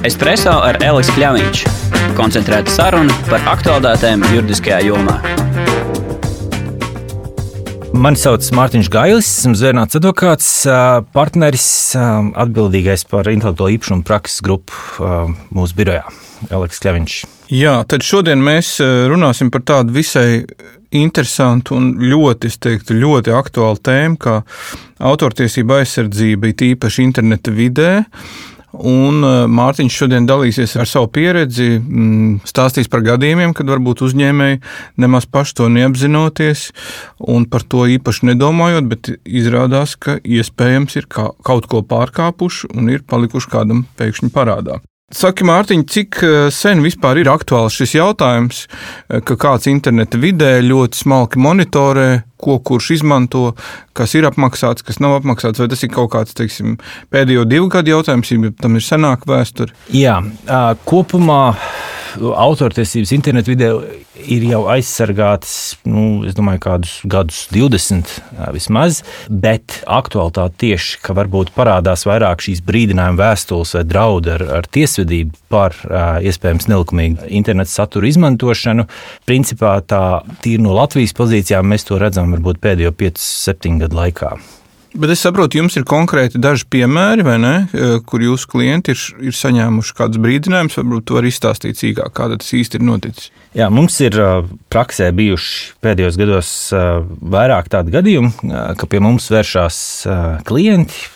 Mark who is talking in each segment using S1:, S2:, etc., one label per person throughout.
S1: Espreso ar Elisu Kļāviņš. Koncentrēta saruna par aktuālitātēm juridiskajā jomā.
S2: Mani sauc Mārtiņš Gailis, esmu zvērnāts advokāts, partneris, atbildīgais par intelektuālo īpašumu prakses grupu mūsu birojā. Eliks Kļaviņš.
S3: Jā, tad šodien mēs runāsim par tādu visai interesantu un ļoti, es teiktu, ļoti aktuālu tēmu, kā autortiesība aizsardzība, it īpaši interneta vidē. Un uh, Mārtiņš šodien dalīsies ar savu pieredzi, mm, stāstīs par gadījumiem, kad varbūt uzņēmēji nemaz paši to neapzinoties un par to īpaši nedomājot, bet izrādās, ka iespējams ir kaut ko pārkāpuši un ir palikuši kādam pēkšņi parādā. Saki, Mārtiņ, cik uh, sen vispār ir aktuāls šis jautājums, uh, ka kāds interneta vidē ļoti smalki monitorē ko kurš izmanto, kas ir apmaksāts, kas nav apmaksāts, vai tas ir kaut kāds teiksim, pēdējo divu gadu jautājums, ja tam ir senāka vēsture?
S2: Jā, kopumā autortiesības internetu vidē ir jau aizsargātas, nu, es domāju, kādus gadus 20 vismaz, bet aktualitāte tieši, ka varbūt parādās vairāk šīs brīdinājuma vēstules vai draudi ar, ar tiesvedību par iespējams nelikumīgu internetu satura izmantošanu. Principā tā tīri no Latvijas pozīcijām mēs to redzam varbūt pēdējo 5-7 gadu laikā.
S3: Bet es saprotu, jums ir konkrēti daži piemēri, ne, e, kur jūsu klienti ir, ir saņēmuši kādus brīdinājumus. Varbūt jūs varat izstāstīt sīkāk, kā tas īsti ir noticis.
S2: Jā, mums ir e, praksē bijuši pēdējos gados e, vairāk tādu gadījumu, ka pie mums vēršās klienti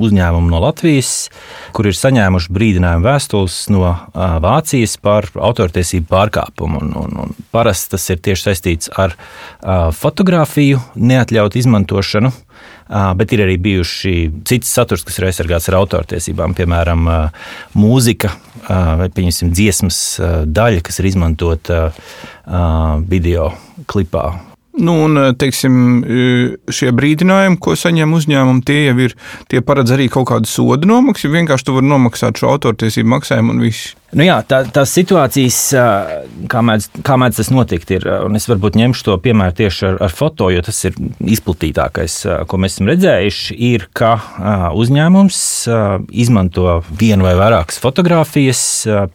S2: uzņēmumu no Latvijas, kur ir saņēmuši brīdinājumu vēstules no Vācijas par autortiesību pārkāpumu. Un, un, un parasti tas ir tieši saistīts ar fotografiju, neatļautu izmantošanu. Bet ir arī bijuši cits saturs, kas ir aizsargāts ar autortiesībām, piemēram, mūzika vai dziesmas daļa, kas ir izmantota video klipā
S3: Nu, un, eh, teiksim, eh, šie brīdinājumi, ko saņem uzņēmumi, tie jau ir, tie paredz arī kaut kādu sodu nomaksu. Vienkārši tu vari nomaksāt šo autortiesību maksājumu un viss.
S2: Nu jā, tā, tās situācijas, kā mēdz, kā mēdz tas notikt, ir, un es varbūt ņemšu to piemēru tieši ar, ar foto, jo tas ir izplatītākais, ko mēs esam redzējuši, ir, ka uzņēmums izmanto vienu vai vairākas fotogrāfijas,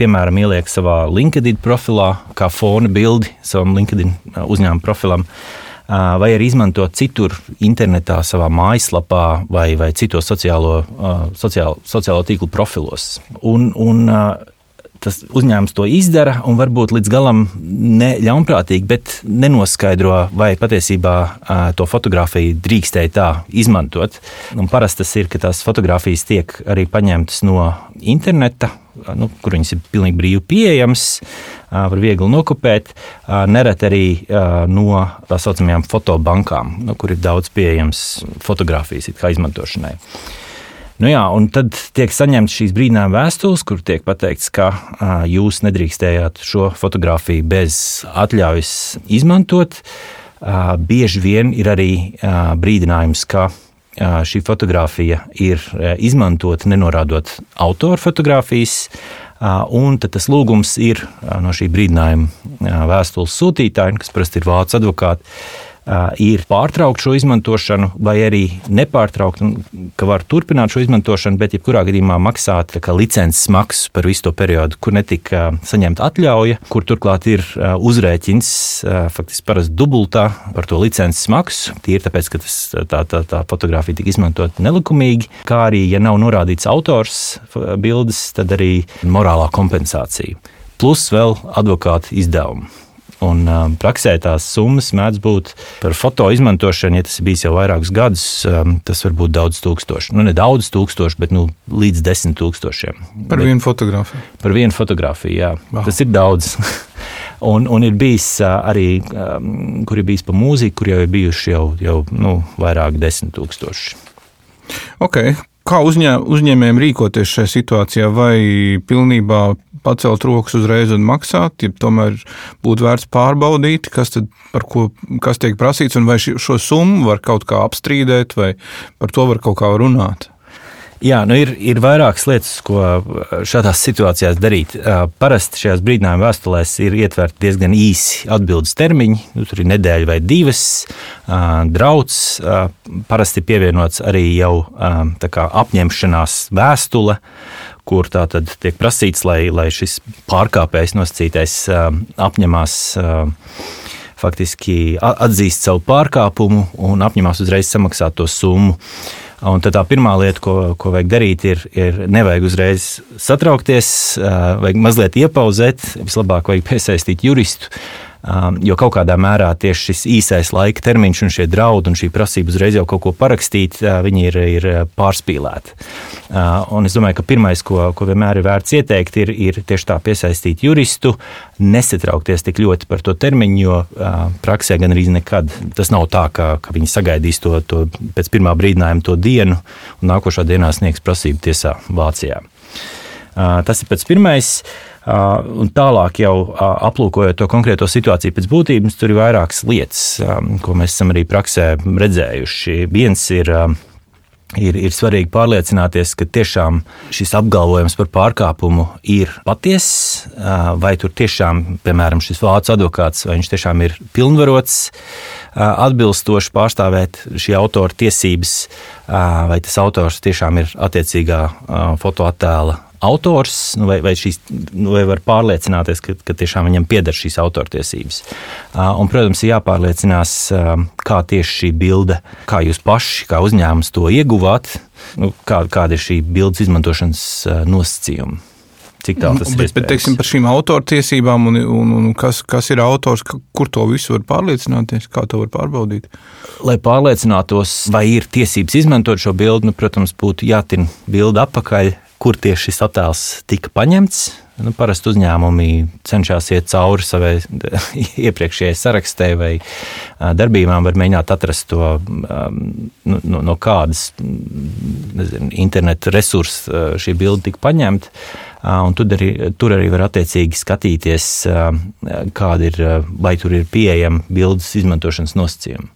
S2: piemēram, ieliek savā LinkedIn profilā, kā fona bildi savam LinkedIn uzņēmuma profilam vai arī izmantot citur, internetā, savā mājaslapā vai, vai citos sociālo, sociālo, sociālo tīklu profilos. Un, un, tas uzņēmums to izdara un varbūt līdz galam ne ļaunprātīgi, bet nenoskaidro, vai patiesībā to fotografiju drīkstēja tā izmantot. Un parasti tas ir, ka tās fotogrāfijas tiek arī paņemtas no interneta. Nu, kur viņas ir pilnīgi brīvi pieejamas, var viegli nokopēt. Nereti arī no tā saucamajām fotobankām, nu, kur ir daudz pieejamas fotogrāfijas izmantošanai. Nu jā, un tad tiek saņemts šīs brīdinājuma vēstules, kur tiek pateikts, ka jūs nedrīkstējāt šo fotografiju bez atļaujas izmantot. Bieži vien ir arī brīdinājums, ka šī fotografija ir izmantota nenorādot autoru fotografijas. Un tas lūgums ir no šī brīdinājuma vēstules sūtītāja, kas parasti ir vācu advokāti, ir pārtraukt šo izmantošanu, vai arī nepārtraukt, ka var turpināt šo izmantošanu, bet jebkurā gadījumā maksāt licences maksu par visu to periodu, kur netika saņemta atļauja, kur turklāt ir uzrēķins faktiski parasti dubultā par to licences maksu. Tīri tāpēc, ka tas, tā, tā, tā fotografija tika izmantota nelikumīgi, kā arī, ja nav norādīts autors bildes, tad arī morālā kompensācija. Plus vēl advokāta izdevumi. Un um, praksē tās summas mēdz būt par foto izmantošanu, ja tas ir bijis jau vairākus gadus, um, tas var būt daudz tūkstoši. Nu, ne daudz tūkstoši, bet nu, līdz desmit tūkstošiem.
S3: Par bet, vienu fotografiju.
S2: Par vienu fotografiju, jā. Wow. Tas ir daudz. un, un ir bijis uh, arī, um, kur ir bijis pa mūziku, kur jau ir bijuši jau, jau nu, vairāk desmit tūkstoši.
S3: Okay. Kā uzņē, uzņēmējiem rīkoties šajā situācijā, vai pilnībā pacelt rokas uzreiz un maksāt, ja tomēr būtu vērts pārbaudīt, kas, tad, ko, kas tiek prasīts, un vai šo summu var kaut kā apstrīdēt, vai par to var kaut kā runāt?
S2: Jā, nu ir, ir vairākas lietas, ko šādās situācijās darīt. Parasti šajās brīdinājuma vēstulēs ir ietverti diezgan īsi atbildes termiņi. Nu, tur ir nedēļa vai divas. Drauds parasti pievienots arī jau apņemšanās vēstule, kur tā tad tiek prasīts, lai, lai šis pārkāpējs nosacītais apņemās faktiski atzīst savu pārkāpumu un apņemās uzreiz samaksāt to summu. Un tā pirmā lieta, ko, ko vajag darīt, ir, ir nevajag uzreiz satraukties, vajag mazliet iepauzēt, vislabāk vajag piesaistīt juristu Um, jo kaut kādā mērā tieši šis īsais laika termiņš un šie draudi un šī prasība uzreiz jau kaut ko parakstīt, uh, viņi ir, ir uh, pārspīlēti. Uh, un es domāju, ka pirmais, ko, ko vienmēr ir vērts ieteikt, ir, ir tieši tā piesaistīt juristu, nesatraukties tik ļoti par to termiņu, jo praksē gan arī nekad tas nav tā, ka, ka viņi sagaidīs to, to pēc pirmā brīdinājuma to dienu un nākošā dienā sniegs prasību tiesā Vācijā. Tas ir pats pirmais. Un tālāk, jau aplūkojot to konkrēto situāciju pēc būtības, tur ir vairākas lietas, ko mēs esam arī praksē redzējuši. Viens ir ir, ir svarīgi pārliecināties, ka tiešām šis apgalvojums par pārkāpumu ir patiess, vai tur tiešām, piemēram, šis vācu advokāts, vai viņš tiešām ir pilnvarots atbilstoši pārstāvēt šī autora tiesības, vai tas autors tiešām ir attiecīgā fotoattēla autors, nu, vai, vai, šīs, nu, vai var pārliecināties, ka, ka tiešām viņam pieder šīs autortiesības. Un, protams, ir jāpārliecinās, kā tieši šī bilde, kā jūs paši, kā uzņēmums to ieguvāt, nu, kā, kāda ir šī bildes izmantošanas nosacījuma. Cik tālu tas
S3: bet, ir? Bet, teiksim, par šīm autortiesībām un, un, un kas, kas ir autors, kur to visu var pārliecināties, kā to var pārbaudīt?
S2: Lai pārliecinātos, vai ir tiesības izmantot šo bildi, nu, protams, būtu jātin bildi atpakaļ kur tieši šis attēls tika paņemts. Nu, parasti uzņēmumi cenšas iet cauri savai iepriekšējai sarakstē vai darbībām, var mēģināt atrast to nu, no, no kādas nezinu, interneta resursa šī bilde tika paņemta. Un tur arī, tur arī var attiecīgi skatīties, kāda ir, vai tur ir pieejama bildes izmantošanas nosacījuma.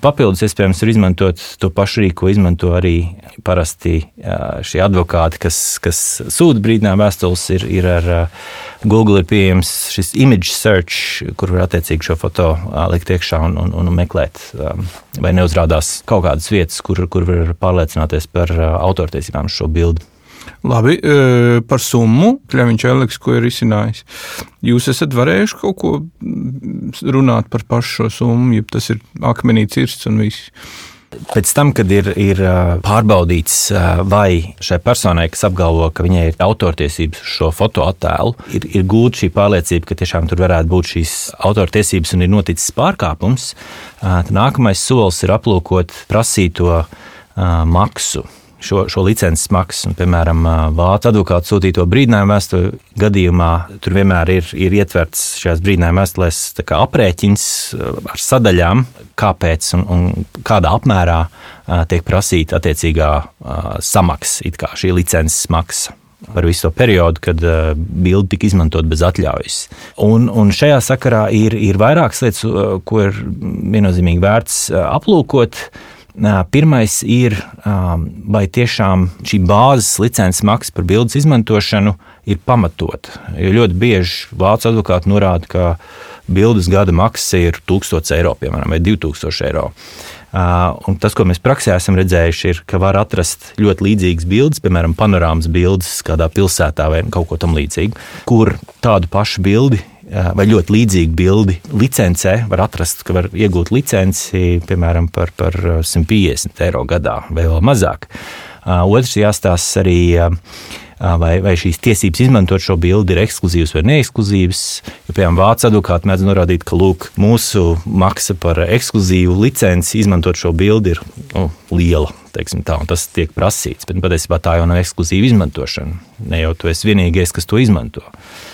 S2: Papildus, iespējams, var izmantot to pašu rīku, ko izmanto arī parasti šie advokāti, kas, kas sūta brīdinājumu vēstules, ir, ir ar Google ir pieejams šis image search, kur var attiecīgi šo foto likt iekšā un, un, un meklēt, vai neuzrādās kaut kādas vietas, kur, kur var pārliecināties par autortiesībām šo bildi.
S3: Labi, e, par summu, Kļaviņš Eliks, ko ir izcinājis. Jūs esat varējuši kaut ko runāt par pašu šo summu, ja tas ir akmenī cirsts un viss.
S2: Pēc tam, kad ir, ir e, pārbaudīts, e, vai šai personai, kas apgalvo, ka viņai ir autortiesības uz šo fotoattēlu, ir, ir gūta šī pārliecība, ka tiešām tur varētu būt šīs autortiesības un ir noticis pārkāpums, tad nākamais solis ir aplūkot prasīto maksu šo, šo licences maksu. Un, piemēram, Vācu advokātu sūtīto brīdinājumu vēstuli gadījumā tur vienmēr ir, ir ietverts šajās brīdinājuma vēstulēs aprēķins ar sadaļām, kāpēc un, un kādā apmērā tiek prasīta attiecīgā samaksa, kā šī licences maksa par visu to periodu, kad bilde tika izmantot bez atļaujas. Un, un šajā sakarā ir, ir vairākas lietas, ko ir viennozīmīgi vērts aplūkot. Uh, Pirmais ir, vai tiešām šī bāzes licences maksa par bildes izmantošanu ir pamatota. Jo ļoti bieži vācu advokāti norāda, ka bildes gada maksa ir 1000 eiro, piemēram, vai 2000 eiro. Un tas, ko mēs praksē esam redzējuši, ir, ka var atrast ļoti līdzīgas bildes, piemēram, panorāmas bildes kādā pilsētā vai kaut ko tamlīdzīgu, kur tādu pašu bildi vai ļoti līdzīgu bildi licencē. Var atrast, ka var iegūt licenci piemēram par, par 150 eiro gadā vai vēl mazāk. Otrs jāstāsta arī. Vai, vai šīs tiesības izmantot šo bildi ir ekskluzīvas vai neekskluzīvas. Jo, piemēram, vācu advokāti mēdz norādīt, ka lūk, mūsu maksa par ekskluzīvu licenci izmantot šo bildi ir nu, liela. Tā, tas tiek prasīts, bet patiesībā tā jau nav ekskluzīva izmantošana. Ne jau tu esi vienīgais, kas to izmanto. Uh,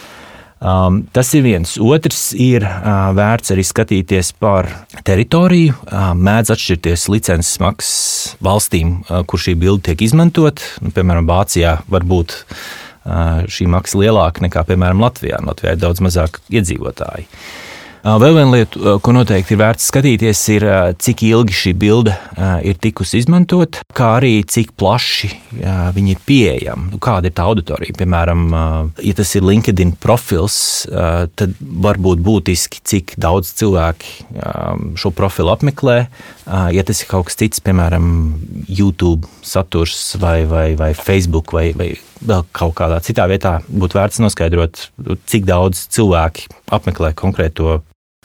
S2: Um, tas ir viens. Otrs ir uh, vērts arī skatīties par teritoriju. Uh, mēdz atšķirties licences maksas valstīm, uh, kur šī bilde tiek izmantot. Nu, piemēram, Vācijā var būt uh, šī maksa lielāka nekā, piemēram, Latvijā. Latvijā ir daudz mazāk iedzīvotāji. Vēl viena lieta, ko noteikti ir vērts skatīties, ir cik ilgi šī bilde ir tikusi izmantot, kā arī cik plaši viņi ir pieejami. Nu, kāda ir tā auditorija? Piemēram, ja tas ir LinkedIn profils, tad var būt būtiski, cik daudz cilvēki šo profilu apmeklē. Ja tas ir kaut kas cits, piemēram, YouTube saturs vai, vai, vai Facebook vai, vai vēl kaut kādā citā vietā, būtu vērts noskaidrot, cik daudz cilvēki apmeklē konkrēto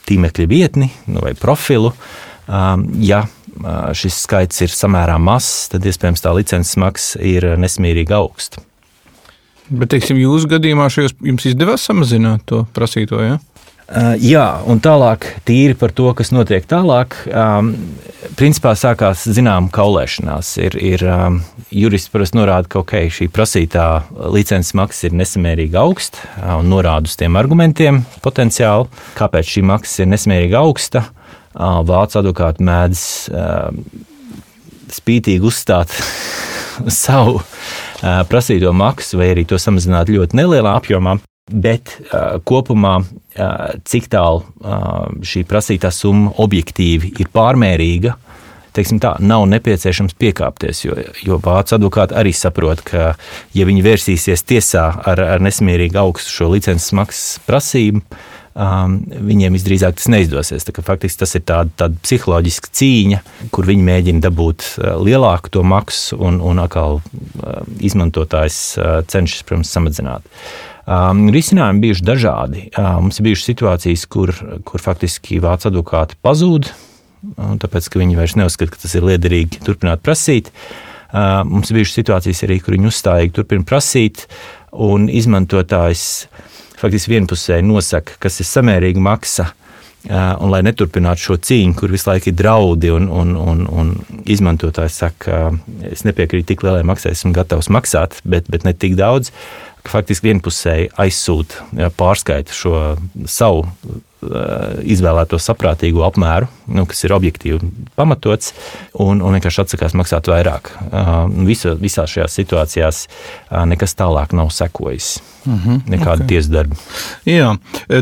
S2: tīmekļa vietni nu, vai profilu. Um, ja uh, šis skaits ir samērā mazs, tad iespējams tā licences maksa ir nesmierīgi augsta.
S3: Bet, teiksim, jūsu gadījumā šajos jums izdevās samazināt to prasīto? Ja?
S2: Uh, jā, un tālāk, tīri par to, kas notiek tālāk. Um, principā sākās zināma kaulēšanās. Ir, ir um, jurists parasti norāda, ka okay, šī prasītā licences maksa ir nesamērīgi augsta uh, un norāda uz tiem argumentiem potenciāli, kāpēc šī maksa ir nesamērīgi augsta. Uh, Vācu advokāti mēdz uh, spītīgi uzstāt savu uh, prasīto maksu vai arī to samazināt ļoti nelielā apjomā. Bet uh, kopumā, uh, cik tālu uh, šī prasītā summa objektīvi ir pārmērīga, teiksim, tā, nav nepieciešams piekāpties. Jo, jo vācu advokāti arī saprot, ka, ja viņi vērsīsies tiesā ar, ar nesmierīgi augstu šo licences maksas prasību, um, viņiem visdrīzāk tas neizdosies. Faktiski tas ir tāda, tāda psiholoģiska cīņa, kur viņi mēģina dabūt lielāku to maksu, un, un atkal uh, izmantotājs uh, cenšas, protams, samazināt. Um, risinājumi bijuši dažādi. Um, mums ir bijušas situācijas, kur, kur faktiski vācu advokāti pazūd, tāpēc ka viņi vairs neuzskata, ka tas ir liederīgi turpināt prasīt. Uh, mums ir bijušas situācijas arī, kur viņi uzstājīgi turpina prasīt, un izmantotājs faktiski vienpusēji nosaka, kas ir samērīga maksa. Uh, un, lai neturpinātu šo cīņu, kur visu laiku ir draudi, un, un, un, un izmantotājs saka, es nepiekrītu tik lielai maksai, esmu gatavs maksāt, bet, bet ne tik daudz faktiski vienpusēji aizsūta, ja, pārskaita šo savu izvēlēto saprātīgo apmēru, nu, kas ir objektīvi pamatots, un, un vienkārši atsakās maksāt vairāk. Visu, visās šajās situācijās nekas tālāk nav sekojis. Mm -hmm, Nekāda okay. tiesas darba.
S3: Jā,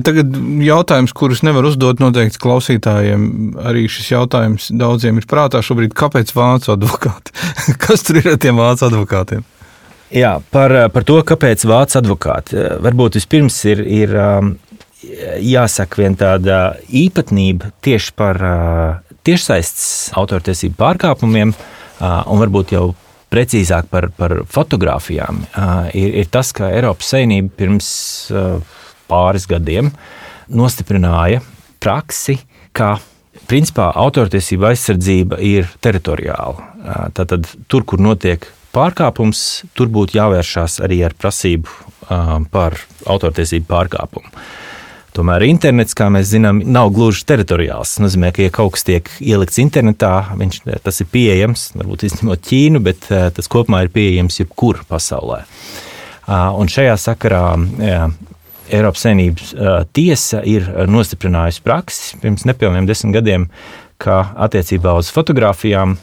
S3: tagad jautājums, kurus nevar uzdot noteikti klausītājiem. Arī šis jautājums daudziem ir prātā šobrīd. Kāpēc vācu advokāti? Kas tur ir ar tiem vācu advokātiem?
S2: Jā, par, par to, kāpēc vācu advokāti. Varbūt vispirms ir, ir um, jāsaka viena tāda īpatnība tieši par uh, tiešsaistes autortiesību pārkāpumiem, un varbūt jau precīzāk par, par fotografijām, ir, ir tas, ka Eiropas Savienība pirms pāris gadiem nostiprināja praksi, ka principā autortiesība aizsardzība ir teritoriāla. Tātad tur, kur notiek pārkāpums, tur būtu jāvēršās arī ar prasību par autortiesību pārkāpumu. Tomēr internets, kā mēs zinām, nav gluži teritoriāls. Tas nozīmē, ka, ja kaut kas tiek ielikts internetā, viņš, tas ir pieejams, varbūt izņemot Ķīnu, bet tas kopumā ir pieejams jebkur pasaulē. Un šajā sakarā jā, Eiropas Savienības tiesa ir nostiprinājusi praksi pirms nepilniem desmit gadiem, ka attiecībā uz fotografijām,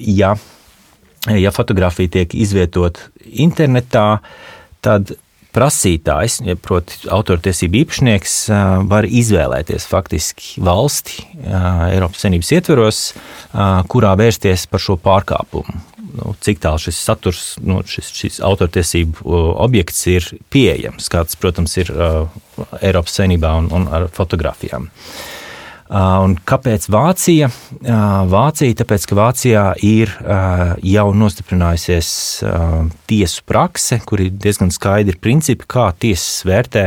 S2: ja ja fotografija tiek izvietota internetā, tad prasītājs, ja proti, autortiesību īpašnieks, var izvēlēties faktiski valsti Eiropas Savienības ietveros, kurā vērsties par šo pārkāpumu. Nu, cik tālu šis saturs, nu, šis, šis autortiesību objekts ir pieejams, kāds, protams, ir Eiropas Savienībā un, un ar fotografijām. Uh, Un kāpēc Vācija? Vācija, tāpēc, ka Vācijā ir jau nostiprinājusies tiesu prakse, kur ir diezgan skaidri principi, kā tiesas vērtē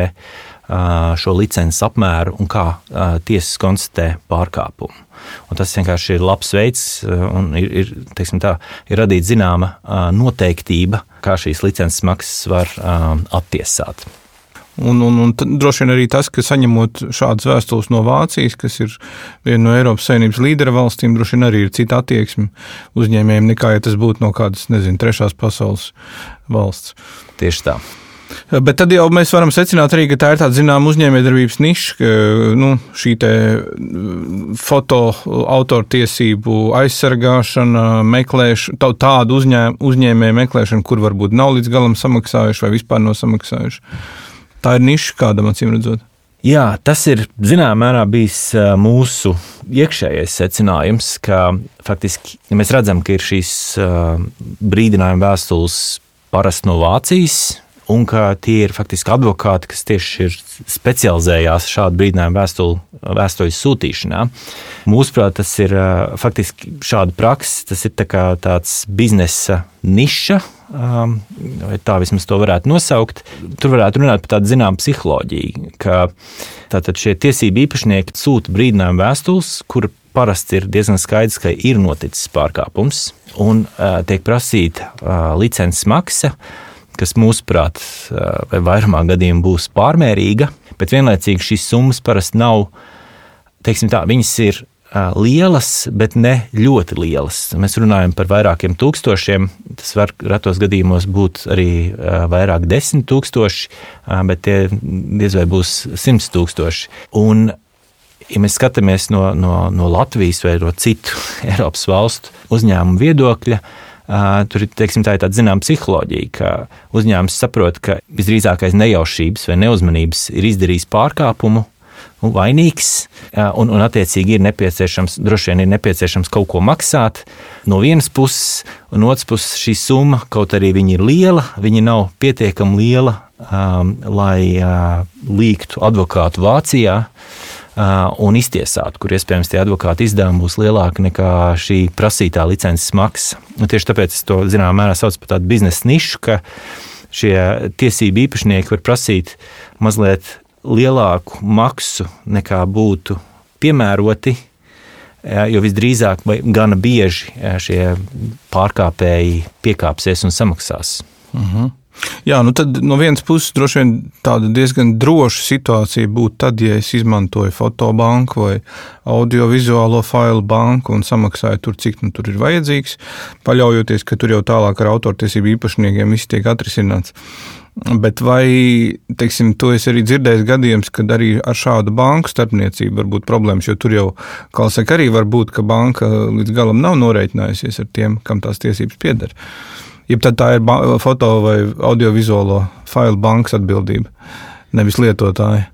S2: šo licences apmēru un kā tiesas konstatē pārkāpumu. Un tas vienkārši ir labs veids, un ir, ir, tā, ir radīta zināma noteiktība, kā šīs licences maksas var attiesāt.
S3: Un, un, un droši vien arī tas, ka saņemot šādas vēstules no Vācijas, kas ir viena no Eiropas Savienības līdera valstīm, droši vien arī ir cita attieksme uzņēmējiem nekā, ja tas būtu no kādas, nezinu, trešās pasaules valsts.
S2: Tieši tā.
S3: Bet tad jau mēs varam secināt arī, ka tā ir tāda zināmā uzņēmējdarbības niša, ka nu, šī foto autortiesību aizsargāšana, meklēšana, tādu uzņēm, uzņēmēju meklēšana, kur varbūt nav līdz galam samaksājuši vai vispār nav samaksājuši. Tā ir niša kādam, acīm redzot.
S2: Jā, tas ir zināmā mērā bijis mūsu iekšējais secinājums, ka faktiski ja mēs redzam, ka ir šīs brīdinājuma vēstules parasti no Vācijas, un ka tie ir faktiski advokāti, kas tieši ir specializējās šādu brīdinājumu vēstuli, vēstuļu sūtīšanā. Mūsuprāt, tas ir faktiski šāda praksa, tas ir tā tāds biznesa niša. Vai tā vismaz to varētu nosaukt. Tur varētu runāt par tādu zināmu psiholoģiju, ka tātad šie tiesību īpašnieki sūta brīdinājumu vēstules, kur parasti ir diezgan skaidrs, ka ir noticis pārkāpums un tiek prasīta licences maksa kas mūsuprāt, vai vairumā gadījumā būs pārmērīga, bet vienlaicīgi šīs summas parasti nav, teiksim tā, viņas ir lielas, bet ne ļoti lielas. Mēs runājam par vairākiem tūkstošiem. Tas var retos gadījumos būt arī vairāk desmit tūkstoši, bet tie diez vai būs simts tūkstoši. Un, ja mēs skatāmies no, no, no Latvijas vai no citu Eiropas valstu uzņēmumu viedokļa, Tur ir teiksim, tā tāda zināmā psiholoģija, ka uzņēmums saprot, ka visdrīzākais nejaušības vai neuzmanības ir izdarījis pārkāpumu, nu, vainīgs, un, un attiecīgi ir nepieciešams, droši vien ir nepieciešams kaut ko maksāt. No vienas puses, un otras puses šī summa, kaut arī viņa ir liela, viņa nav pietiekami liela, um, lai uh, līgtu advokātu Vācijā. Uh, un iztiesāt, kur iespējams tie advokāti izdevumi būs lielāki nekā šī prasītā licences maksa. Un tieši tāpēc es to zināmā mērā saucu par tādu biznesa nišu, ka šie tiesību īpašnieki var prasīt mazliet lielāku maksu nekā būtu piemēroti. Jo visdrīzāk, vai gana bieži šie pārkāpēji piekāpsies un samaksās. Uh
S3: mhm. -huh. Jā, nu tad no vienas puses droši vien tāda diezgan droša situācija būtu tad, ja es izmantoju fotobanku vai audiovizuālo failu banku un samaksāju tur, cik nu tur ir vajadzīgs, paļaujoties, ka tur jau tālāk ar autortiesību īpašniekiem viss tiek atrisināts. Bet vai, teiksim, to es arī dzirdēju gadījums, kad arī ar šādu banku starpniecību var būt problēmas, jo tur jau, kā saka, arī var būt, ka banka līdz galam nav norēķinājusies ar tiem, kam tās tiesības pieder. Jeb tā ir foto vai audiovizuālo failu bankas atbildība, nevis lietotāja.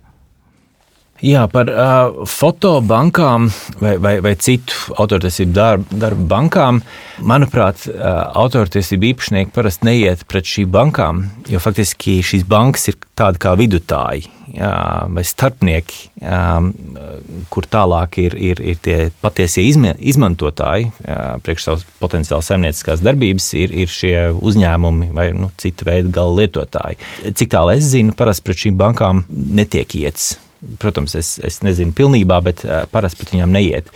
S2: Jā, par uh, fotobankām vai, vai, vai citu autortiesību darbu, darbu bankām. Manuprāt, uh, autortiesību īpašnieki parasti neiet pret šīm bankām, jo faktiski šīs bankas ir tādi kā vidutāji jā, vai starpnieki, jā, kur tālāk ir, ir, ir tie patiesie izme, izmantotāji jā, priekš savas potenciāli saimnieciskās darbības, ir, ir šie uzņēmumi vai nu, cita veida gala lietotāji. Cik tālu es zinu, parasti pret šīm bankām netiek iets. Protams, es, es nezinu pilnībā, bet parasti pat viņam neiet.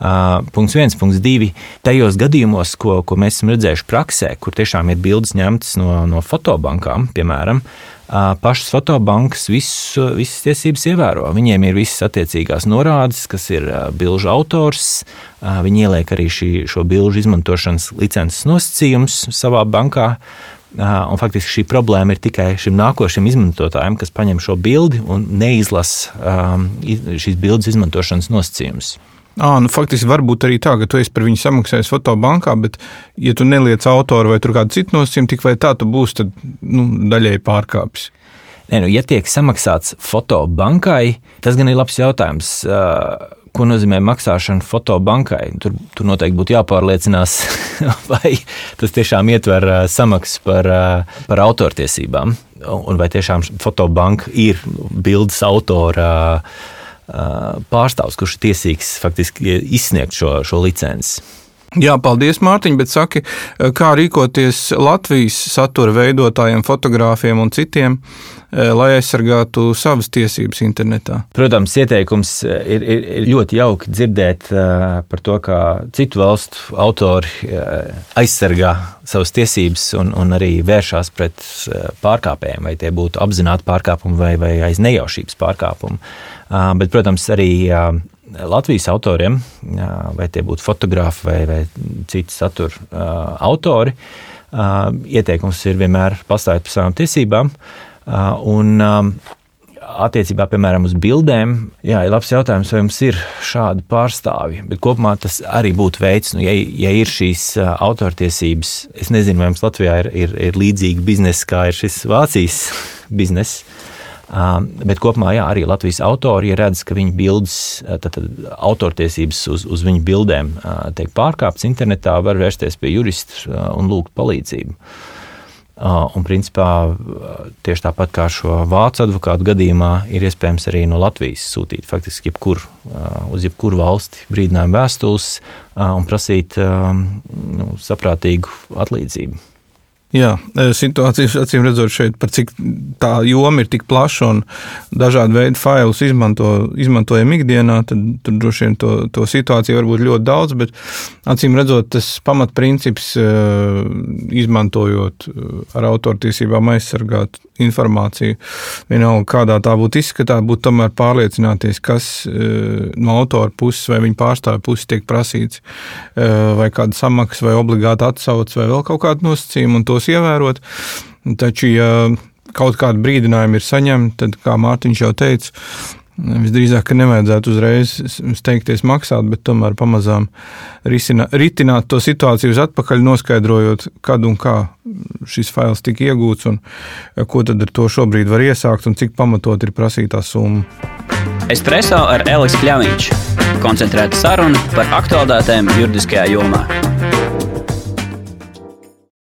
S2: Uh, punkts viens, punkts divi. Tajos gadījumos, ko, ko mēs esam redzējuši praksē, kur tiešām ir bildes ņemtas no, no fotobankām, piemēram, uh, pašas fotobankas visu, visas tiesības ievēro. Viņiem ir visas attiecīgās norādes, kas ir uh, bilžu autors. Viņi ieliek arī šī, šo bilžu izmantošanas licences nosacījumus savā bankā. Un faktiski šī problēma ir tikai šim nākošajam izmantotājam, kas paņem šo bildi un neizlasa um, šīs bildes izmantošanas nosacījumus.
S3: À, nu, faktiski var būt arī tā, ka tu esi par viņu samaksājis fotobankā, bet, ja tu neliec autoru vai kādu citu nosacījumu, tik vai tā tu būsi tad, nu, daļēji pārkāpis.
S2: Nē, nu, ja tiek samaksāts fotobankai, tas gan ir labs jautājums. Ko nozīmē maksāšana fotobankai. Tur, tur noteikti būtu jāpārliecinās, vai tas tiešām ietver samaksu par, par autortiesībām, un vai tiešām fotobanka ir bildes autora pārstāvs, kurš ir tiesīgs faktiski izsniegt šo, šo licenci.
S3: Jā, paldies, Mārtiņ, bet saki, kā rīkoties Latvijas satura veidotājiem, fotogrāfiem un citiem, lai aizsargātu savas tiesības internetā?
S2: Protams, ieteikums eh, ir, ir, ir ļoti jauki dzirdēt eh, par to, kā citu valstu autori aizsargā savas tiesības un, un arī vēršās pret pārkāpējiem, vai tie būtu apzināti pārkāpumi vai, vai aiz nejaušības pārkāpumi. Bet, protams, arī Latvijas autoriem, vai tie būtu fotografi vai, vai citi satura autori, ieteikums ir vienmēr pastāvēt par savām tiesībām. Un, attiecībā, piemēram, uz bildēm, jā, ir labs jautājums, vai mums ir šādi pārstāvji. Bet kopumā tas arī būtu veids, nu, ja, ja ir šīs autortiesības, es nezinu, vai mums Latvijā ir, ir, ir līdzīga biznesa, kā ir šis Vācijas bizness. Bet kopumā jā, arī Latvijas autori, ja redz, ka viņu bildes, tad, tad autortiesības uz, uz viņu bildēm tiek pārkāptas internetā, var vērsties pie jurista un lūgt palīdzību. Un, principā, tieši tāpat kā šo vācu advokātu gadījumā, ir iespējams arī no Latvijas sūtīt faktiski jebkur, uz jebkuru valsti brīdinājumu vēstules un prasīt nu, saprātīgu atlīdzību.
S3: Jā, e, situācijas acīm redzot, šeit par cik tā joma ir tik plaša un dažādi veidi failus izmanto, izmantojam ikdienā, tad tur droši vien to, to situāciju var būt ļoti daudz, bet acīm redzot, tas pamatprincips, e, izmantojot e, ar autortiesībām aizsargāt informāciju, vienalga kādā tā būtu izskatā, būtu tomēr pārliecināties, kas no autora puses vai viņa pārstāvja puses tiek prasīts, vai kāda samaksa vai obligāti atsauc vai vēl kaut kāda nosacījuma, un to tos ievērot. Taču, ja kaut kāda brīdinājuma ir saņemta, tad, kā Mārtiņš jau teica, Visdrīzāk, ka nevajadzētu uzreiz steigties maksāt, bet tomēr pamazām risina, ritināt to situāciju uz atpakaļ, noskaidrojot, kad un kā šis fails tika iegūts un ko tad ar to šobrīd var iesākt un cik pamatot ir prasītā summa.
S1: Espreso ar Elisu Kļāviņš. Koncentrēta saruna par aktuālitātēm juridiskajā jomā.